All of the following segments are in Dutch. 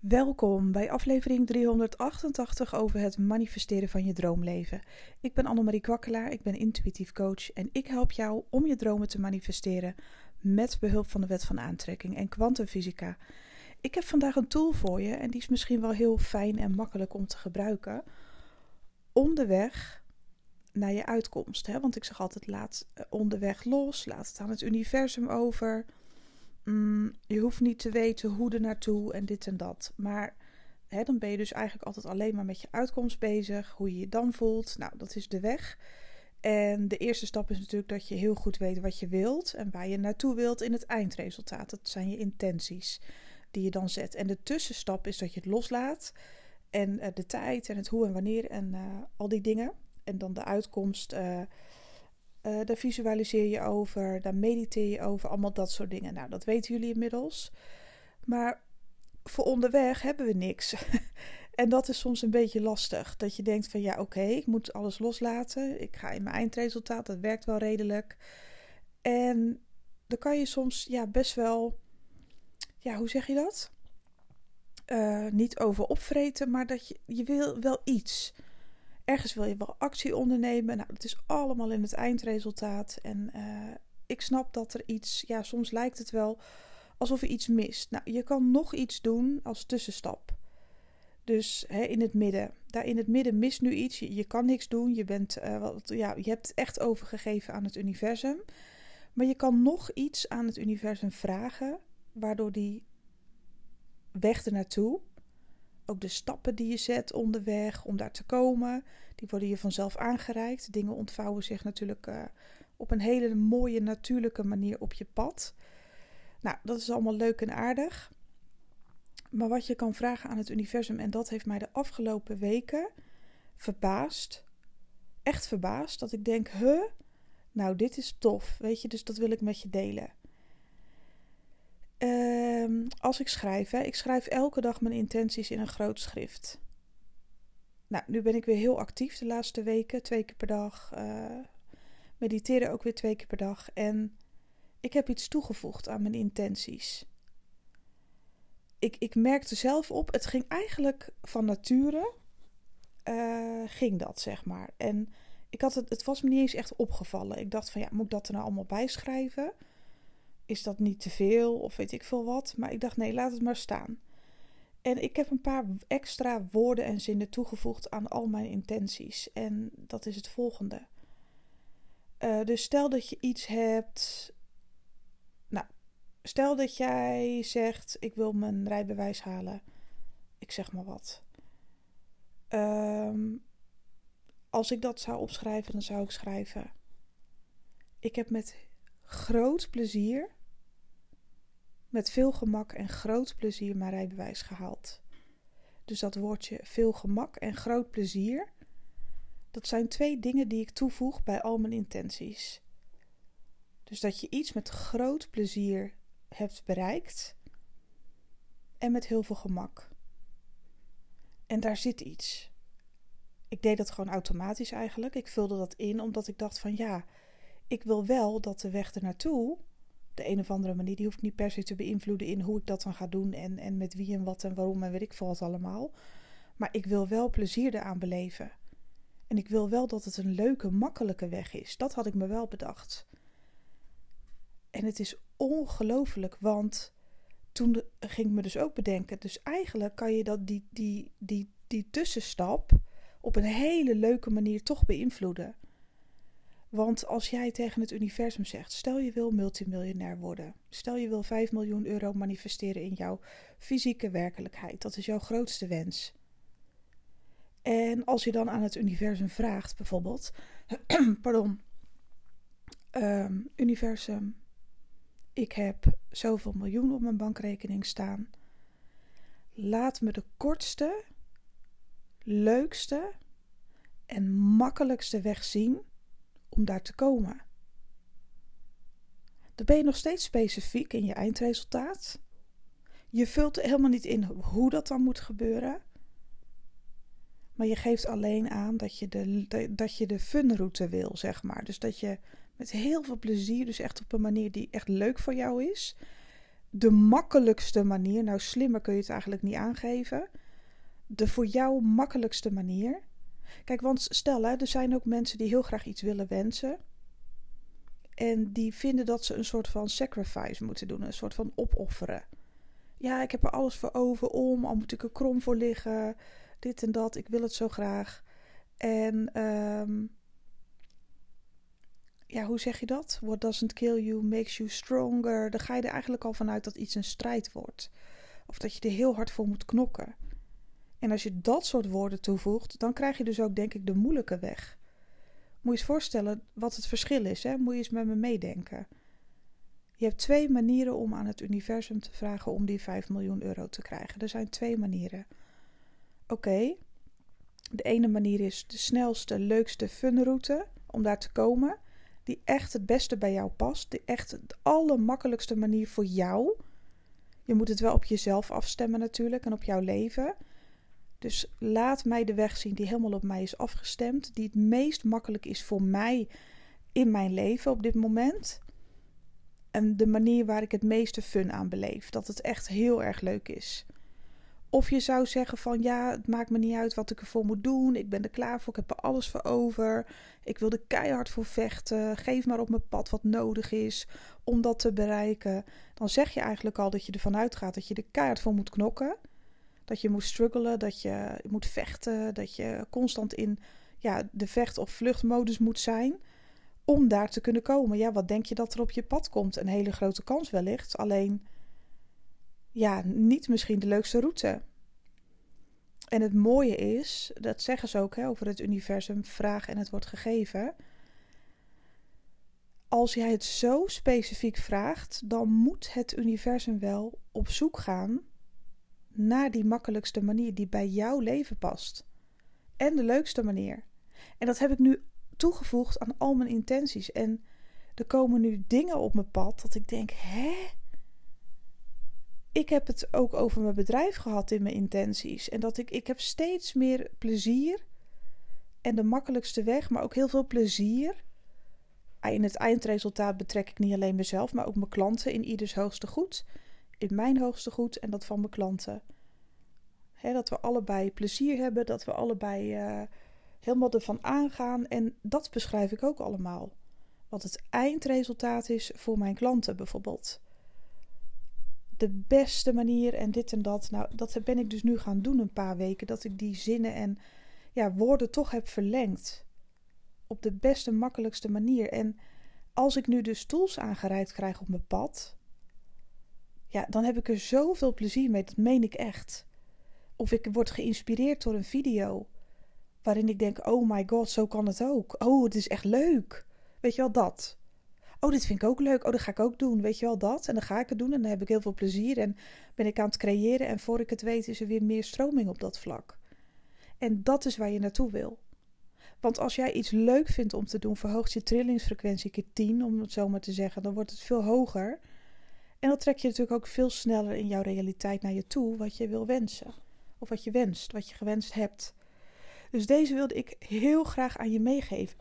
Welkom bij aflevering 388 over het manifesteren van je droomleven. Ik ben Annemarie Kwakkelaar, ik ben intuïtief coach en ik help jou om je dromen te manifesteren met behulp van de wet van aantrekking en kwantumfysica. Ik heb vandaag een tool voor je en die is misschien wel heel fijn en makkelijk om te gebruiken onderweg naar je uitkomst. Hè? Want ik zeg altijd laat eh, onderweg los, laat het aan het universum over. Mm, je hoeft niet te weten hoe er naartoe en dit en dat. Maar hè, dan ben je dus eigenlijk altijd alleen maar met je uitkomst bezig. Hoe je je dan voelt. Nou, dat is de weg. En de eerste stap is natuurlijk dat je heel goed weet wat je wilt en waar je naartoe wilt in het eindresultaat. Dat zijn je intenties die je dan zet. En de tussenstap is dat je het loslaat. En uh, de tijd en het hoe en wanneer en uh, al die dingen. En dan de uitkomst. Uh, uh, daar visualiseer je over, daar mediteer je over, allemaal dat soort dingen. Nou, dat weten jullie inmiddels. Maar voor onderweg hebben we niks. en dat is soms een beetje lastig. Dat je denkt van ja, oké, ik moet alles loslaten. Ik ga in mijn eindresultaat, dat werkt wel redelijk. En dan kan je soms ja, best wel, ja, hoe zeg je dat? Uh, niet over opvreten, maar dat je, je wil wel iets ergens wil je wel actie ondernemen. Nou, het is allemaal in het eindresultaat. En uh, ik snap dat er iets, ja, soms lijkt het wel alsof er iets mist. Nou, je kan nog iets doen als tussenstap. Dus hè, in het midden. Daar in het midden mist nu iets. Je, je kan niks doen. Je, bent, uh, wat, ja, je hebt echt overgegeven aan het universum. Maar je kan nog iets aan het universum vragen. Waardoor die weg ernaartoe ook de stappen die je zet onderweg om daar te komen, die worden je vanzelf aangereikt. Dingen ontvouwen zich natuurlijk uh, op een hele mooie, natuurlijke manier op je pad. Nou, dat is allemaal leuk en aardig. Maar wat je kan vragen aan het universum, en dat heeft mij de afgelopen weken verbaasd. Echt verbaasd. Dat ik denk, huh? Nou, dit is tof. Weet je, dus dat wil ik met je delen. Uh, als ik schrijf, hè, ik schrijf elke dag mijn intenties in een groot schrift. Nou, nu ben ik weer heel actief de laatste weken, twee keer per dag. Uh, mediteren ook weer twee keer per dag. En ik heb iets toegevoegd aan mijn intenties. Ik, ik merkte zelf op, het ging eigenlijk van nature, uh, ging dat zeg maar. En ik had het, het was me niet eens echt opgevallen. Ik dacht van ja, moet ik dat er nou allemaal bijschrijven? Is dat niet te veel of weet ik veel wat. Maar ik dacht, nee, laat het maar staan. En ik heb een paar extra woorden en zinnen toegevoegd aan al mijn intenties. En dat is het volgende. Uh, dus stel dat je iets hebt. Nou, stel dat jij zegt: Ik wil mijn rijbewijs halen. Ik zeg maar wat. Um, als ik dat zou opschrijven, dan zou ik schrijven: Ik heb met groot plezier met veel gemak en groot plezier mijn rijbewijs gehaald. Dus dat woordje veel gemak en groot plezier, dat zijn twee dingen die ik toevoeg bij al mijn intenties. Dus dat je iets met groot plezier hebt bereikt en met heel veel gemak. En daar zit iets. Ik deed dat gewoon automatisch eigenlijk. Ik vulde dat in omdat ik dacht van ja, ik wil wel dat de weg ernaartoe de een of andere manier. Die hoeft niet per se te beïnvloeden in hoe ik dat dan ga doen en, en met wie en wat en waarom en weet ik veel wat allemaal. Maar ik wil wel plezier eraan beleven. En ik wil wel dat het een leuke, makkelijke weg is. Dat had ik me wel bedacht. En het is ongelooflijk, want toen ging ik me dus ook bedenken. Dus eigenlijk kan je dat, die, die, die, die tussenstap op een hele leuke manier toch beïnvloeden. Want als jij tegen het universum zegt: stel je wil multimiljonair worden, stel je wil 5 miljoen euro manifesteren in jouw fysieke werkelijkheid, dat is jouw grootste wens. En als je dan aan het universum vraagt, bijvoorbeeld: pardon, um, universum, ik heb zoveel miljoen op mijn bankrekening staan. Laat me de kortste, leukste en makkelijkste weg zien om daar te komen. Dan ben je nog steeds specifiek in je eindresultaat. Je vult helemaal niet in hoe dat dan moet gebeuren. Maar je geeft alleen aan dat je de, dat je de funroute wil, zeg maar. Dus dat je met heel veel plezier, dus echt op een manier die echt leuk voor jou is, de makkelijkste manier, nou slimmer kun je het eigenlijk niet aangeven, de voor jou makkelijkste manier. Kijk, want stel hè, er zijn ook mensen die heel graag iets willen wensen. En die vinden dat ze een soort van sacrifice moeten doen, een soort van opofferen. Ja, ik heb er alles voor over om, al moet ik er krom voor liggen, dit en dat, ik wil het zo graag. En ehm, ja, hoe zeg je dat? What doesn't kill you makes you stronger. Dan ga je er eigenlijk al vanuit dat iets een strijd wordt. Of dat je er heel hard voor moet knokken. En als je dat soort woorden toevoegt, dan krijg je dus ook, denk ik, de moeilijke weg. Moet je eens voorstellen wat het verschil is, hè? Moet je eens met me meedenken. Je hebt twee manieren om aan het universum te vragen om die 5 miljoen euro te krijgen. Er zijn twee manieren. Oké, de ene manier is de snelste, leukste funroute om daar te komen. Die echt het beste bij jou past. Die echt de allermakkelijkste manier voor jou. Je moet het wel op jezelf afstemmen natuurlijk en op jouw leven. Dus laat mij de weg zien die helemaal op mij is afgestemd. Die het meest makkelijk is voor mij in mijn leven op dit moment. En de manier waar ik het meeste fun aan beleef. Dat het echt heel erg leuk is. Of je zou zeggen van ja, het maakt me niet uit wat ik ervoor moet doen. Ik ben er klaar voor. Ik heb er alles voor over. Ik wil er keihard voor vechten. Geef maar op mijn pad wat nodig is om dat te bereiken. Dan zeg je eigenlijk al dat je ervan uitgaat dat je er keihard voor moet knokken. Dat je moet struggelen, dat je moet vechten, dat je constant in ja, de vecht- of vluchtmodus moet zijn om daar te kunnen komen. Ja, wat denk je dat er op je pad komt? Een hele grote kans wellicht. Alleen ja, niet misschien de leukste route. En het mooie is, dat zeggen ze ook hè, over het universum, vraag en het wordt gegeven. Als jij het zo specifiek vraagt, dan moet het universum wel op zoek gaan naar die makkelijkste manier die bij jouw leven past. En de leukste manier. En dat heb ik nu toegevoegd aan al mijn intenties. En er komen nu dingen op mijn pad dat ik denk: hè? ik heb het ook over mijn bedrijf gehad in mijn intenties. En dat ik, ik heb steeds meer plezier. En de makkelijkste weg, maar ook heel veel plezier. In het eindresultaat betrek ik niet alleen mezelf, maar ook mijn klanten in ieders hoogste goed. In mijn hoogste goed en dat van mijn klanten. dat we allebei plezier hebben, dat we allebei uh, helemaal ervan aangaan. En dat beschrijf ik ook allemaal. Wat het eindresultaat is voor mijn klanten bijvoorbeeld de beste manier en dit en dat. Nou, dat ben ik dus nu gaan doen een paar weken. Dat ik die zinnen en ja, woorden toch heb verlengd. Op de beste, makkelijkste manier. En als ik nu dus tools aangereikt krijg op mijn pad. Ja, dan heb ik er zoveel plezier mee. Dat meen ik echt. Of ik word geïnspireerd door een video. Waarin ik denk: oh my god, zo kan het ook. Oh, het is echt leuk. Weet je wel dat? Oh, dit vind ik ook leuk. Oh, dat ga ik ook doen. Weet je wel dat? En dan ga ik het doen en dan heb ik heel veel plezier en ben ik aan het creëren. En voor ik het weet is er weer meer stroming op dat vlak. En dat is waar je naartoe wil. Want als jij iets leuk vindt om te doen, verhoogt je trillingsfrequentie keer 10, om het zo maar te zeggen. Dan wordt het veel hoger. En dan trek je natuurlijk ook veel sneller in jouw realiteit naar je toe wat je wil wensen. Of wat je wenst, wat je gewenst hebt. Dus deze wilde ik heel graag aan je meegeven.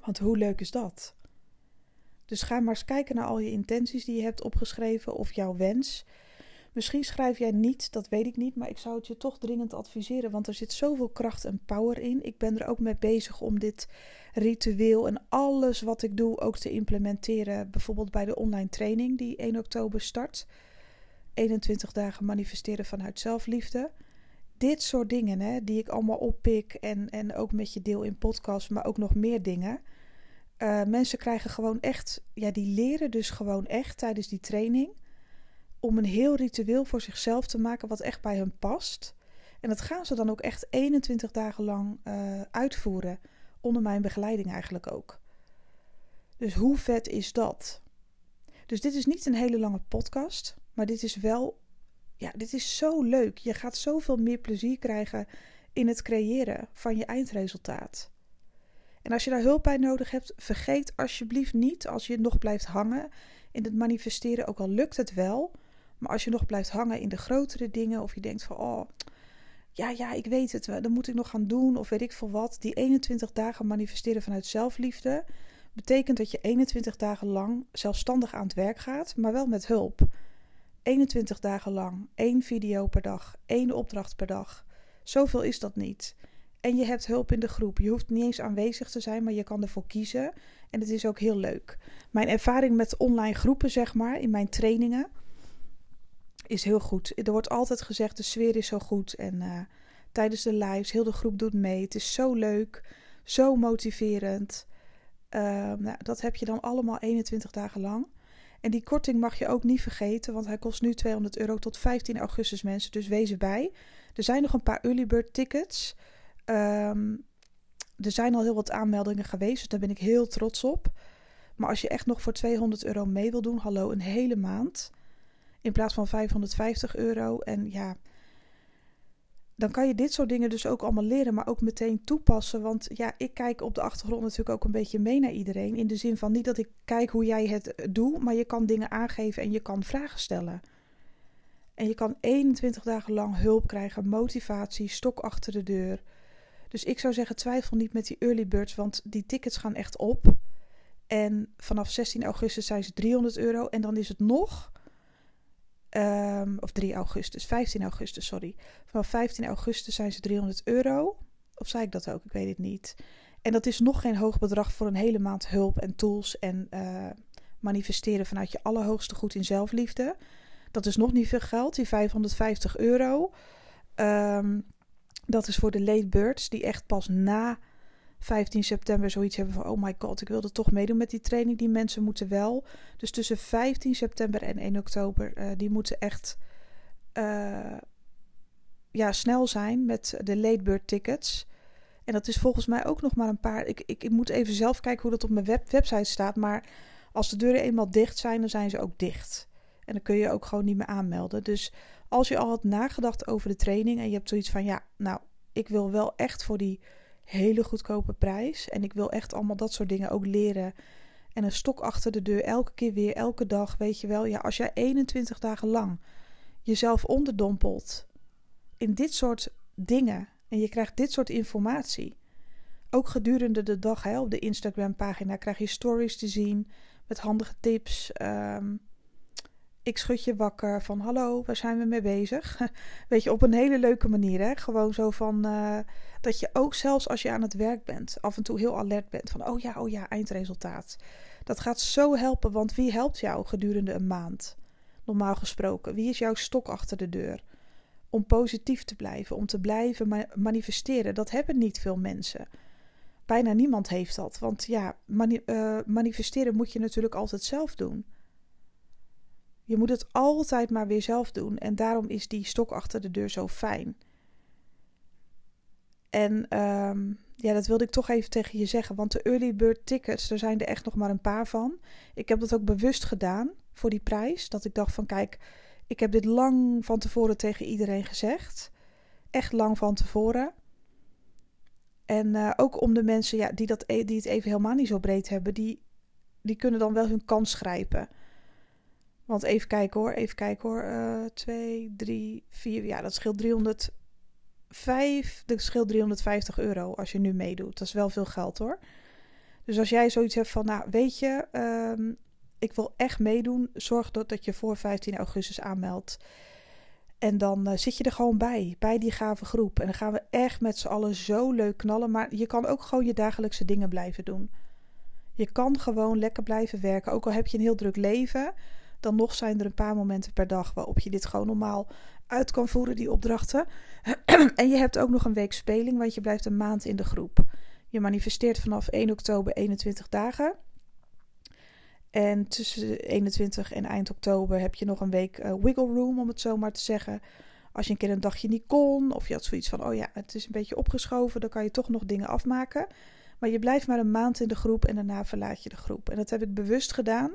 Want hoe leuk is dat? Dus ga maar eens kijken naar al je intenties die je hebt opgeschreven of jouw wens. Misschien schrijf jij niet, dat weet ik niet, maar ik zou het je toch dringend adviseren, want er zit zoveel kracht en power in. Ik ben er ook mee bezig om dit ritueel en alles wat ik doe ook te implementeren, bijvoorbeeld bij de online training die 1 oktober start. 21 dagen manifesteren vanuit zelfliefde dit soort dingen, hè, die ik allemaal oppik en, en ook met je deel in podcast, maar ook nog meer dingen. Uh, mensen krijgen gewoon echt, ja, die leren dus gewoon echt tijdens die training om een heel ritueel voor zichzelf te maken wat echt bij hun past. En dat gaan ze dan ook echt 21 dagen lang uh, uitvoeren, onder mijn begeleiding eigenlijk ook. Dus hoe vet is dat? Dus dit is niet een hele lange podcast, maar dit is wel ja, dit is zo leuk. Je gaat zoveel meer plezier krijgen in het creëren van je eindresultaat. En als je daar hulp bij nodig hebt, vergeet alsjeblieft niet als je nog blijft hangen in het manifesteren, ook al lukt het wel. Maar als je nog blijft hangen in de grotere dingen, of je denkt van, oh, ja, ja, ik weet het, dan moet ik nog gaan doen, of weet ik veel wat. Die 21 dagen manifesteren vanuit zelfliefde, Betekent dat je 21 dagen lang zelfstandig aan het werk gaat, maar wel met hulp. 21 dagen lang, één video per dag, één opdracht per dag. Zoveel is dat niet. En je hebt hulp in de groep. Je hoeft niet eens aanwezig te zijn, maar je kan ervoor kiezen. En het is ook heel leuk. Mijn ervaring met online groepen, zeg maar, in mijn trainingen, is heel goed. Er wordt altijd gezegd: de sfeer is zo goed. En uh, tijdens de lives, heel de groep doet mee. Het is zo leuk, zo motiverend. Uh, nou, dat heb je dan allemaal 21 dagen lang. En die korting mag je ook niet vergeten, want hij kost nu 200 euro tot 15 augustus mensen. Dus wees erbij. Er zijn nog een paar early bird tickets. Um, er zijn al heel wat aanmeldingen geweest, dus daar ben ik heel trots op. Maar als je echt nog voor 200 euro mee wil doen, hallo, een hele maand. In plaats van 550 euro. En ja, dan kan je dit soort dingen dus ook allemaal leren, maar ook meteen toepassen. Want ja, ik kijk op de achtergrond natuurlijk ook een beetje mee naar iedereen. In de zin van niet dat ik kijk hoe jij het doet, maar je kan dingen aangeven en je kan vragen stellen. En je kan 21 dagen lang hulp krijgen, motivatie, stok achter de deur. Dus ik zou zeggen, twijfel niet met die early birds, want die tickets gaan echt op. En vanaf 16 augustus zijn ze 300 euro. En dan is het nog, um, of 3 augustus, 15 augustus, sorry. Vanaf 15 augustus zijn ze 300 euro. Of zei ik dat ook? Ik weet het niet. En dat is nog geen hoog bedrag voor een hele maand hulp en tools en uh, manifesteren vanuit je allerhoogste goed in zelfliefde. Dat is nog niet veel geld, die 550 euro. Um, dat is voor de late birds die echt pas na 15 september zoiets hebben van: oh my god, ik wilde toch meedoen met die training. Die mensen moeten wel. Dus tussen 15 september en 1 oktober, uh, die moeten echt uh, ja, snel zijn met de late bird tickets. En dat is volgens mij ook nog maar een paar. Ik, ik, ik moet even zelf kijken hoe dat op mijn web, website staat. Maar als de deuren eenmaal dicht zijn, dan zijn ze ook dicht. En dan kun je ook gewoon niet meer aanmelden. Dus als je al had nagedacht over de training en je hebt zoiets van ja, nou, ik wil wel echt voor die hele goedkope prijs en ik wil echt allemaal dat soort dingen ook leren. En een stok achter de deur, elke keer weer, elke dag, weet je wel. Ja, als jij 21 dagen lang jezelf onderdompelt in dit soort dingen en je krijgt dit soort informatie, ook gedurende de dag hè, op de Instagram-pagina krijg je stories te zien met handige tips. Um, ik schud je wakker van hallo, waar zijn we mee bezig? Weet je, op een hele leuke manier. Hè? Gewoon zo van uh, dat je ook zelfs als je aan het werk bent, af en toe heel alert bent van oh ja, oh ja, eindresultaat. Dat gaat zo helpen, want wie helpt jou gedurende een maand? Normaal gesproken, wie is jouw stok achter de deur? Om positief te blijven, om te blijven manifesteren. Dat hebben niet veel mensen. Bijna niemand heeft dat. Want ja, uh, manifesteren moet je natuurlijk altijd zelf doen. Je moet het altijd maar weer zelf doen. En daarom is die stok achter de deur zo fijn. En um, ja, dat wilde ik toch even tegen je zeggen. Want de early bird tickets, er zijn er echt nog maar een paar van. Ik heb dat ook bewust gedaan voor die prijs. Dat ik dacht van kijk, ik heb dit lang van tevoren tegen iedereen gezegd. Echt lang van tevoren. En uh, ook om de mensen ja, die, dat, e-, die het even helemaal niet zo breed hebben, die, die kunnen dan wel hun kans grijpen. Want even kijken hoor, even kijken hoor. Uh, 2, 3, 4. Ja, dat scheelt 305. Dat scheelt 350 euro als je nu meedoet. Dat is wel veel geld hoor. Dus als jij zoiets hebt van, nou weet je, um, ik wil echt meedoen. Zorg dat, dat je voor 15 augustus aanmeldt. En dan uh, zit je er gewoon bij, bij die gave groep. En dan gaan we echt met z'n allen zo leuk knallen. Maar je kan ook gewoon je dagelijkse dingen blijven doen. Je kan gewoon lekker blijven werken. Ook al heb je een heel druk leven dan nog zijn er een paar momenten per dag waarop je dit gewoon normaal uit kan voeren, die opdrachten. en je hebt ook nog een week speling, want je blijft een maand in de groep. Je manifesteert vanaf 1 oktober 21 dagen. En tussen 21 en eind oktober heb je nog een week uh, wiggle room, om het zo maar te zeggen. Als je een keer een dagje niet kon, of je had zoiets van: oh ja, het is een beetje opgeschoven, dan kan je toch nog dingen afmaken. Maar je blijft maar een maand in de groep en daarna verlaat je de groep. En dat heb ik bewust gedaan,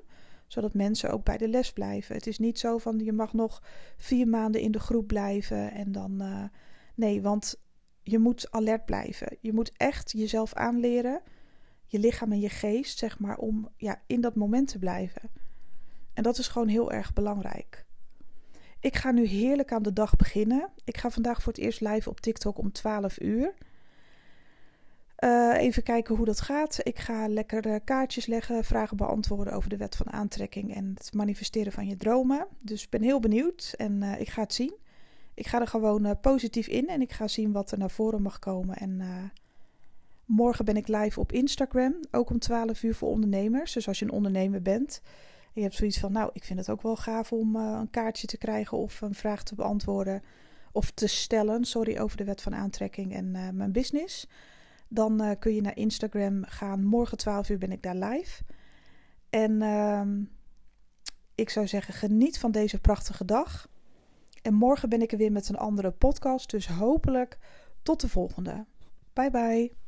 zodat mensen ook bij de les blijven. Het is niet zo van je mag nog vier maanden in de groep blijven en dan. Uh, nee, want je moet alert blijven. Je moet echt jezelf aanleren, je lichaam en je geest, zeg maar, om ja, in dat moment te blijven. En dat is gewoon heel erg belangrijk. Ik ga nu heerlijk aan de dag beginnen. Ik ga vandaag voor het eerst live op TikTok om 12 uur. Eh, even kijken hoe dat gaat. Ik ga lekker kaartjes leggen, vragen beantwoorden over de wet van aantrekking en het manifesteren van je dromen. Dus ik ben heel benieuwd en ik ga het zien. Ik ga er gewoon positief in en ik ga zien wat er naar voren mag komen. En morgen ben ik live op Instagram, ook om 12 uur voor ondernemers. Dus als je een ondernemer bent en je hebt zoiets van, nou, ik vind het ook wel gaaf om een kaartje te krijgen of een vraag te beantwoorden of te stellen, sorry, over de wet van aantrekking en mijn business. Dan uh, kun je naar Instagram gaan. Morgen 12 uur ben ik daar live. En uh, ik zou zeggen, geniet van deze prachtige dag. En morgen ben ik er weer met een andere podcast. Dus hopelijk tot de volgende. Bye bye.